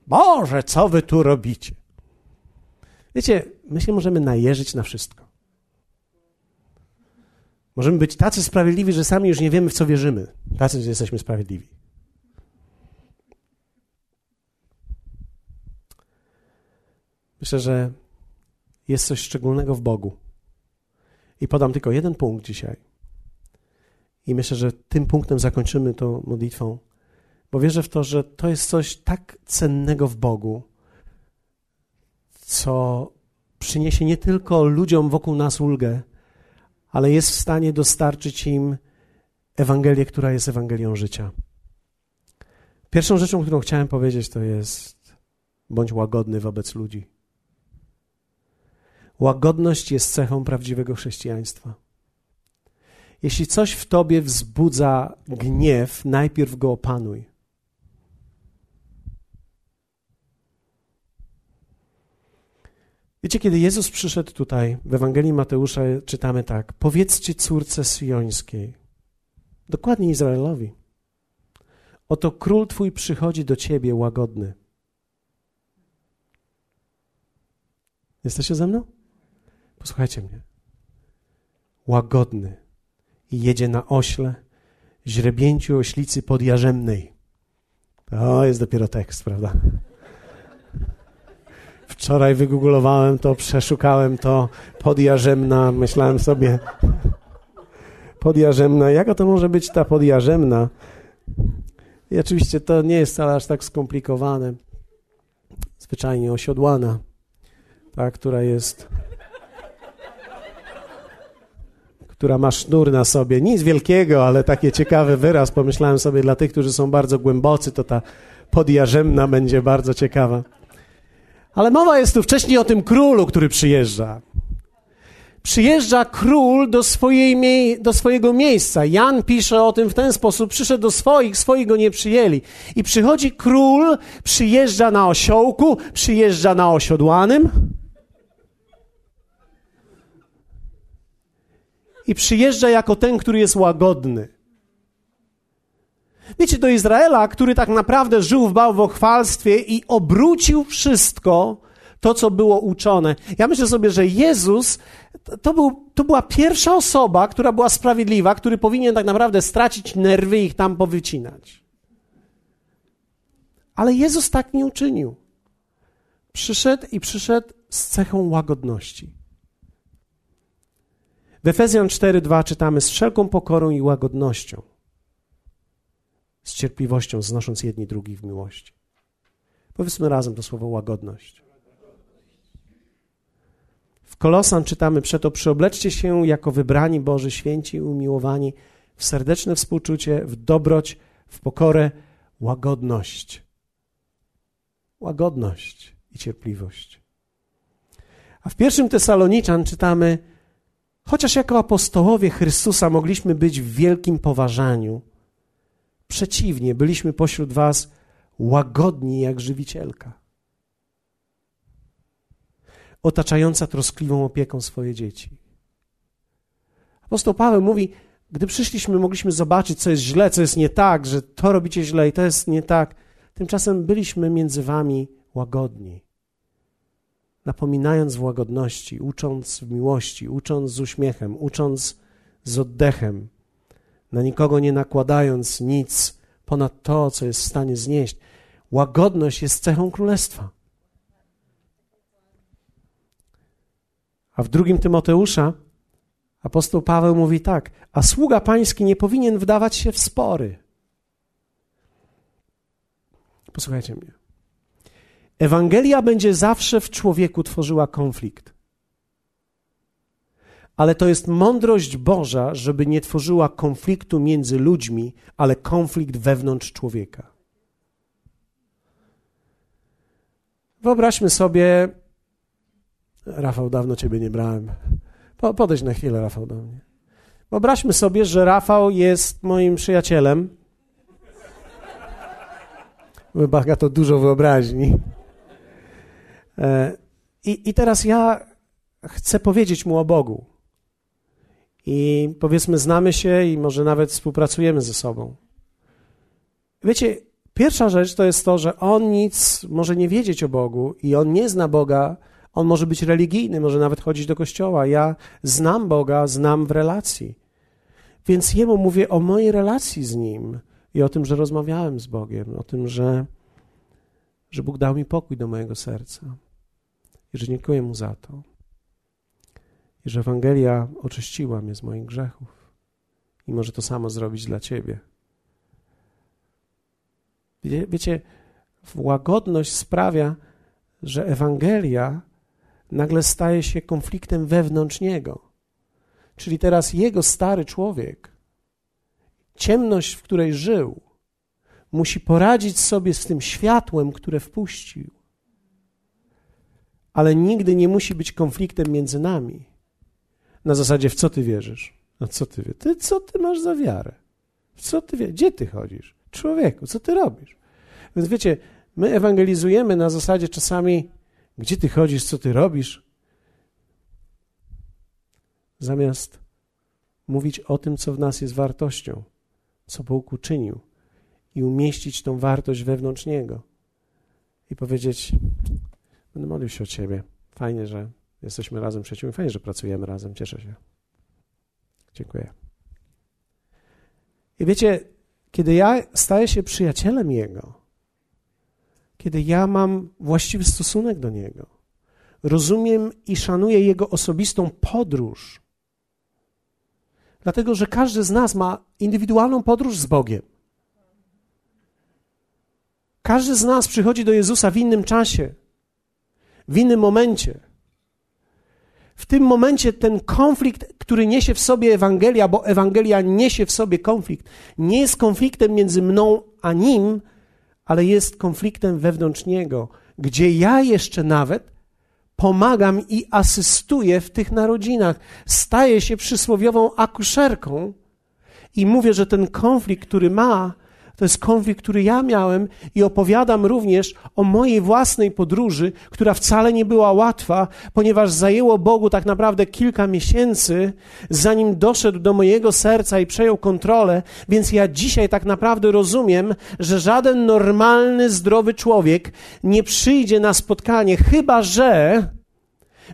Boże, co wy tu robicie? Wiecie, my się możemy najeżyć na wszystko. Możemy być tacy sprawiedliwi, że sami już nie wiemy, w co wierzymy. Tacy, jesteśmy sprawiedliwi. Myślę, że jest coś szczególnego w Bogu. I podam tylko jeden punkt dzisiaj. I myślę, że tym punktem zakończymy tą modlitwą, bo wierzę w to, że to jest coś tak cennego w Bogu, co przyniesie nie tylko ludziom wokół nas ulgę, ale jest w stanie dostarczyć im Ewangelię, która jest Ewangelią życia. Pierwszą rzeczą, którą chciałem powiedzieć, to jest bądź łagodny wobec ludzi. Łagodność jest cechą prawdziwego chrześcijaństwa. Jeśli coś w tobie wzbudza gniew, najpierw go opanuj. Wiecie, kiedy Jezus przyszedł tutaj, w Ewangelii Mateusza czytamy tak: Powiedzcie córce syjońskiej, dokładnie Izraelowi, oto król twój przychodzi do ciebie łagodny. Jesteście ze mną? Posłuchajcie mnie. Łagodny i jedzie na ośle, źrebięciu oślicy podjarzemnej. To jest dopiero tekst, prawda? Wczoraj wygooglowałem to, przeszukałem to, podjarzemna, myślałem sobie, podjarzemna, jaka to może być ta podjarzemna? I oczywiście to nie jest wcale aż tak skomplikowane. Zwyczajnie osiodłana, ta, która jest która ma sznur na sobie. Nic wielkiego, ale taki ciekawy wyraz. Pomyślałem sobie, dla tych, którzy są bardzo głębocy, to ta podjarzemna będzie bardzo ciekawa. Ale mowa jest tu wcześniej o tym królu, który przyjeżdża. Przyjeżdża król do, swojej, do swojego miejsca. Jan pisze o tym w ten sposób: przyszedł do swoich, swoich go nie przyjęli. I przychodzi król, przyjeżdża na osiołku, przyjeżdża na osiodłanym. I przyjeżdża jako ten, który jest łagodny. Wiecie, do Izraela, który tak naprawdę żył w bałwochwalstwie i obrócił wszystko, to, co było uczone. Ja myślę sobie, że Jezus to, był, to była pierwsza osoba, która była sprawiedliwa, który powinien tak naprawdę stracić nerwy i ich tam powycinać. Ale Jezus tak nie uczynił. Przyszedł i przyszedł z cechą łagodności. W Efezjan 4:2 czytamy z wszelką pokorą i łagodnością, z cierpliwością, znosząc jedni drugich w miłości. Powiedzmy razem to słowo łagodność. W Kolosan czytamy przeto przyobleczcie się jako wybrani Boży, święci i umiłowani w serdeczne współczucie, w dobroć, w pokorę, łagodność. Łagodność i cierpliwość. A w pierwszym Tesaloniczan czytamy Chociaż jako apostołowie Chrystusa mogliśmy być w wielkim poważaniu, przeciwnie, byliśmy pośród Was łagodni jak żywicielka, otaczająca troskliwą opieką swoje dzieci. Apostoł Paweł mówi, gdy przyszliśmy, mogliśmy zobaczyć, co jest źle, co jest nie tak, że to robicie źle i to jest nie tak. Tymczasem byliśmy między Wami łagodni napominając w łagodności, ucząc w miłości, ucząc z uśmiechem, ucząc z oddechem, na nikogo nie nakładając nic ponad to, co jest w stanie znieść. Łagodność jest cechą królestwa. A w drugim Tymoteusza apostoł Paweł mówi tak: A sługa pański nie powinien wdawać się w spory. Posłuchajcie mnie. Ewangelia będzie zawsze w człowieku tworzyła konflikt. Ale to jest mądrość Boża, żeby nie tworzyła konfliktu między ludźmi, ale konflikt wewnątrz człowieka. Wyobraźmy sobie, Rafał, dawno ciebie nie brałem. Po, podejdź na chwilę, Rafał, do mnie. Wyobraźmy sobie, że Rafał jest moim przyjacielem. Wymaga to dużo wyobraźni. E, I, I teraz ja chcę powiedzieć mu o Bogu. I powiedzmy, znamy się i może nawet współpracujemy ze sobą. Wiecie, pierwsza rzecz to jest to, że on nic może nie wiedzieć o Bogu i on nie zna Boga. On może być religijny, może nawet chodzić do kościoła. Ja znam Boga, znam w relacji. Więc jemu mówię o mojej relacji z nim i o tym, że rozmawiałem z Bogiem, o tym, że, że Bóg dał mi pokój do mojego serca i że dziękuję mu za to. I że Ewangelia oczyściła mnie z moich grzechów i może to samo zrobić dla ciebie. Wie, wiecie, łagodność sprawia, że Ewangelia nagle staje się konfliktem wewnątrz niego. Czyli teraz jego stary człowiek, ciemność, w której żył, musi poradzić sobie z tym światłem, które wpuścił. Ale nigdy nie musi być konfliktem między nami. Na zasadzie, w co ty wierzysz? No co ty wie? Ty co ty masz za wiarę? W co ty wie? Gdzie ty chodzisz? Człowieku, co ty robisz? Więc wiecie, my ewangelizujemy na zasadzie czasami, gdzie ty chodzisz, co ty robisz, zamiast mówić o tym, co w nas jest wartością, co Bóg uczynił i umieścić tą wartość wewnątrz Niego i powiedzieć, będę modlił się o Ciebie. Fajnie, że jesteśmy razem przyjaciółmi, fajnie, że pracujemy razem, cieszę się. Dziękuję. I wiecie, kiedy ja staję się przyjacielem Jego, kiedy ja mam właściwy stosunek do Niego, rozumiem i szanuję Jego osobistą podróż, dlatego że każdy z nas ma indywidualną podróż z Bogiem. Każdy z nas przychodzi do Jezusa w innym czasie, w innym momencie. W tym momencie ten konflikt, który niesie w sobie Ewangelia, bo Ewangelia niesie w sobie konflikt, nie jest konfliktem między mną a nim, ale jest konfliktem wewnątrz niego, gdzie ja jeszcze nawet pomagam i asystuję w tych narodzinach. Staję się przysłowiową akuszerką i mówię, że ten konflikt, który ma, to jest konflikt, który ja miałem i opowiadam również o mojej własnej podróży, która wcale nie była łatwa, ponieważ zajęło Bogu tak naprawdę kilka miesięcy, zanim doszedł do mojego serca i przejął kontrolę, więc ja dzisiaj tak naprawdę rozumiem, że żaden normalny, zdrowy człowiek nie przyjdzie na spotkanie, chyba że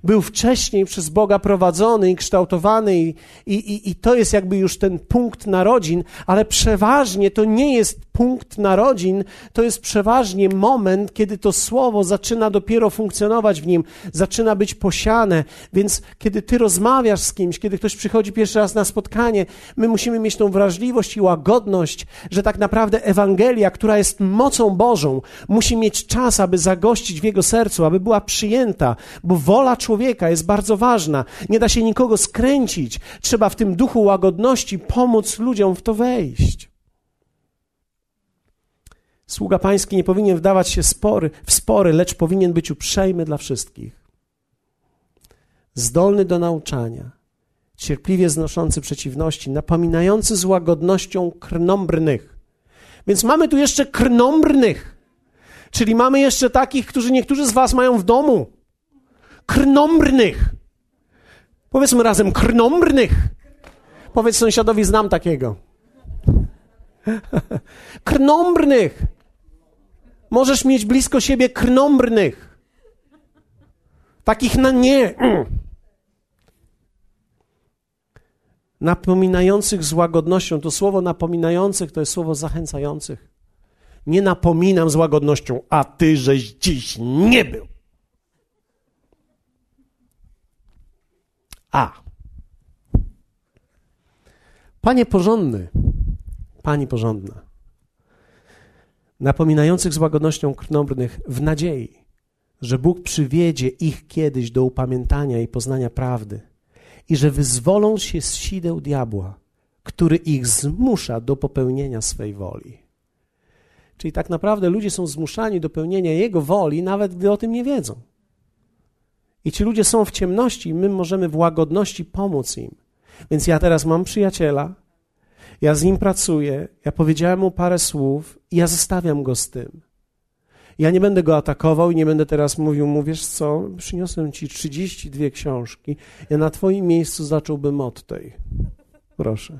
był wcześniej przez Boga prowadzony i kształtowany, i, i, i to jest jakby już ten punkt narodzin, ale przeważnie to nie jest punkt narodzin, to jest przeważnie moment, kiedy to słowo zaczyna dopiero funkcjonować w nim, zaczyna być posiane. Więc kiedy ty rozmawiasz z kimś, kiedy ktoś przychodzi pierwszy raz na spotkanie, my musimy mieć tą wrażliwość i łagodność, że tak naprawdę Ewangelia, która jest mocą Bożą, musi mieć czas, aby zagościć w jego sercu, aby była przyjęta, bo wola człowieka jest bardzo ważna. Nie da się nikogo skręcić. Trzeba w tym duchu łagodności pomóc ludziom w to wejść. Sługa pański nie powinien wdawać się spory, w spory, lecz powinien być uprzejmy dla wszystkich. Zdolny do nauczania, cierpliwie znoszący przeciwności, napominający z łagodnością krnąbrnych. Więc mamy tu jeszcze krnąbrnych, czyli mamy jeszcze takich, którzy niektórzy z was mają w domu krnąbrnych. Powiedzmy razem, krnąbrnych. Powiedz sąsiadowi, znam takiego. krnąbrnych. Możesz mieć blisko siebie krnąbrnych. Takich na nie. Napominających z łagodnością. To słowo napominających to jest słowo zachęcających. Nie napominam z łagodnością, a ty żeś dziś nie był. A. Panie porządny, pani porządna, napominających z łagodnością krnąbrnych w nadziei, że Bóg przywiedzie ich kiedyś do upamiętania i poznania prawdy i że wyzwolą się z sideł diabła, który ich zmusza do popełnienia swej woli. Czyli tak naprawdę ludzie są zmuszani do pełnienia Jego woli, nawet gdy o tym nie wiedzą. I ci ludzie są w ciemności, i my możemy w łagodności pomóc im. Więc ja teraz mam przyjaciela, ja z nim pracuję, ja powiedziałem mu parę słów i ja zostawiam go z tym. Ja nie będę go atakował i nie będę teraz mówił, mówisz co, przyniosłem ci 32 książki, ja na twoim miejscu zacząłbym od tej. Proszę.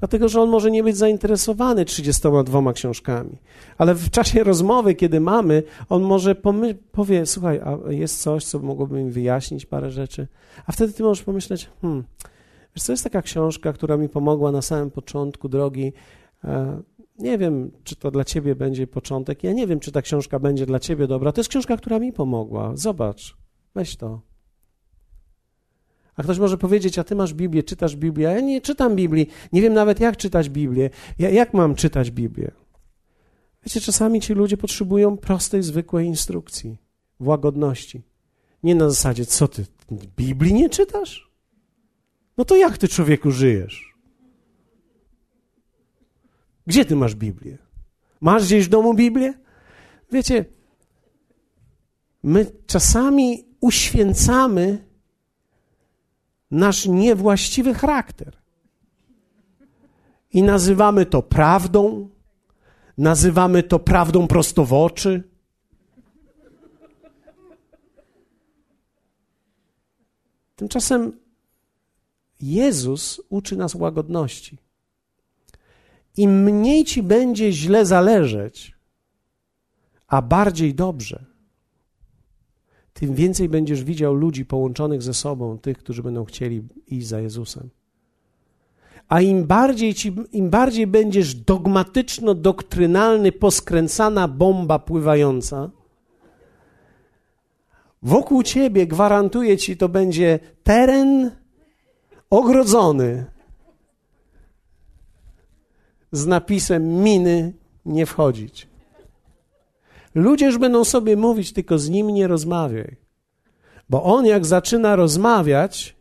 Dlatego, że on może nie być zainteresowany 32 książkami, ale w czasie rozmowy, kiedy mamy, on może powie, słuchaj, a jest coś, co mogłoby mi wyjaśnić parę rzeczy, a wtedy ty możesz pomyśleć, hmm, wiesz co, jest taka książka, która mi pomogła na samym początku drogi, e, nie wiem, czy to dla ciebie będzie początek. Ja nie wiem, czy ta książka będzie dla ciebie dobra. To jest książka, która mi pomogła. Zobacz, weź to. A ktoś może powiedzieć, a ty masz Biblię, czytasz Biblię. Ja nie czytam Biblii. Nie wiem nawet, jak czytać Biblię. Ja, jak mam czytać Biblię? Wiecie, czasami ci ludzie potrzebują prostej, zwykłej instrukcji, łagodności. Nie na zasadzie, co ty, Biblii nie czytasz? No to jak ty, człowieku, żyjesz? Gdzie ty masz Biblię? Masz gdzieś w domu Biblię? Wiecie, my czasami uświęcamy nasz niewłaściwy charakter. I nazywamy to prawdą, nazywamy to prawdą prosto w oczy. Tymczasem Jezus uczy nas łagodności im mniej ci będzie źle zależeć, a bardziej dobrze, tym więcej będziesz widział ludzi połączonych ze sobą, tych, którzy będą chcieli iść za Jezusem. A im bardziej, ci, im bardziej będziesz dogmatyczno-doktrynalny, poskręcana bomba pływająca, wokół ciebie, gwarantuję ci, to będzie teren ogrodzony z napisem miny nie wchodzić. Ludzie już będą sobie mówić, tylko z nim nie rozmawiaj. Bo on jak zaczyna rozmawiać,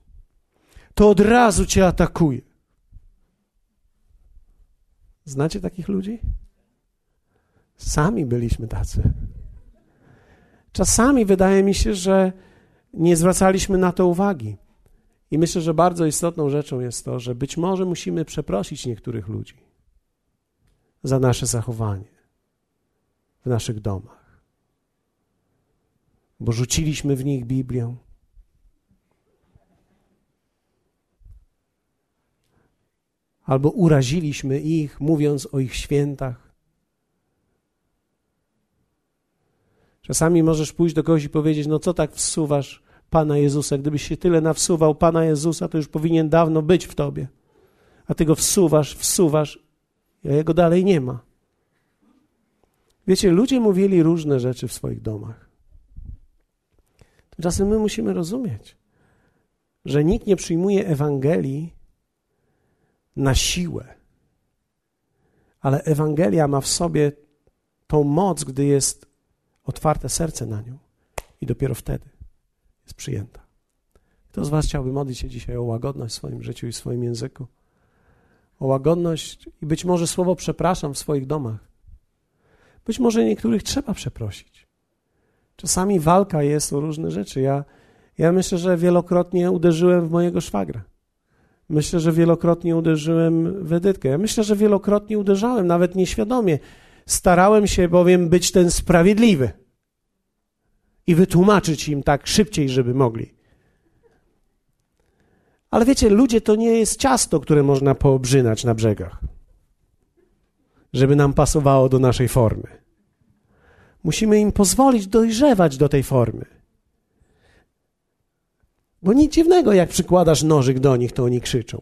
to od razu cię atakuje. Znacie takich ludzi? Sami byliśmy tacy. Czasami wydaje mi się, że nie zwracaliśmy na to uwagi. I myślę, że bardzo istotną rzeczą jest to, że być może musimy przeprosić niektórych ludzi za nasze zachowanie w naszych domach. Bo rzuciliśmy w nich Biblię. Albo uraziliśmy ich, mówiąc o ich świętach. Czasami możesz pójść do kogoś i powiedzieć: No, co tak wsuwasz Pana Jezusa? Gdybyś się tyle nawsuwał Pana Jezusa, to już powinien dawno być w tobie. A ty go wsuwasz, wsuwasz a jego dalej nie ma. Wiecie, ludzie mówili różne rzeczy w swoich domach. Tymczasem my musimy rozumieć, że nikt nie przyjmuje Ewangelii na siłę, ale Ewangelia ma w sobie tą moc, gdy jest otwarte serce na nią i dopiero wtedy jest przyjęta. Kto z Was chciałby modlić się dzisiaj o łagodność w swoim życiu i w swoim języku? o łagodność i być może słowo przepraszam w swoich domach. Być może niektórych trzeba przeprosić. Czasami walka jest o różne rzeczy. Ja, ja myślę, że wielokrotnie uderzyłem w mojego szwagra. Myślę, że wielokrotnie uderzyłem w Edytkę. Ja myślę, że wielokrotnie uderzałem, nawet nieświadomie. Starałem się bowiem być ten sprawiedliwy i wytłumaczyć im tak szybciej, żeby mogli. Ale wiecie, ludzie to nie jest ciasto, które można poobrzynać na brzegach, żeby nam pasowało do naszej formy. Musimy im pozwolić dojrzewać do tej formy. Bo nic dziwnego, jak przykładasz nożyk do nich, to oni krzyczą.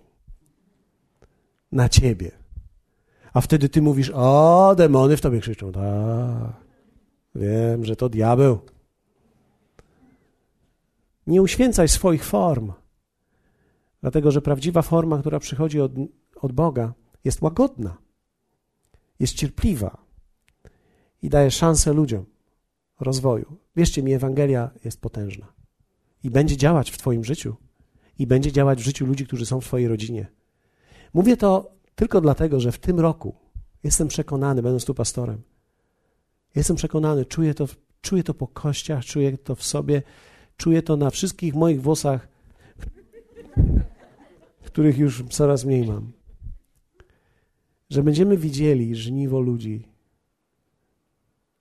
Na ciebie. A wtedy ty mówisz, o, demony w tobie krzyczą. Tak, wiem, że to diabeł. Nie uświęcaj swoich form. Dlatego, że prawdziwa forma, która przychodzi od, od Boga, jest łagodna, jest cierpliwa i daje szansę ludziom rozwoju. Wierzcie mi, Ewangelia jest potężna i będzie działać w Twoim życiu i będzie działać w życiu ludzi, którzy są w Twojej rodzinie. Mówię to tylko dlatego, że w tym roku jestem przekonany, będąc tu pastorem, jestem przekonany, czuję to, czuję to po kościach, czuję to w sobie, Czuję to na wszystkich moich włosach, których już coraz mniej mam. Że będziemy widzieli żniwo ludzi,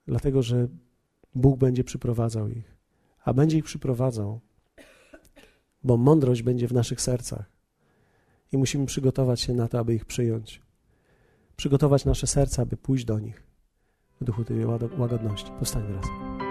dlatego że Bóg będzie przyprowadzał ich, a będzie ich przyprowadzał, bo mądrość będzie w naszych sercach i musimy przygotować się na to, aby ich przyjąć. Przygotować nasze serca, aby pójść do nich w duchu tej łagodności. Powstańmy razem.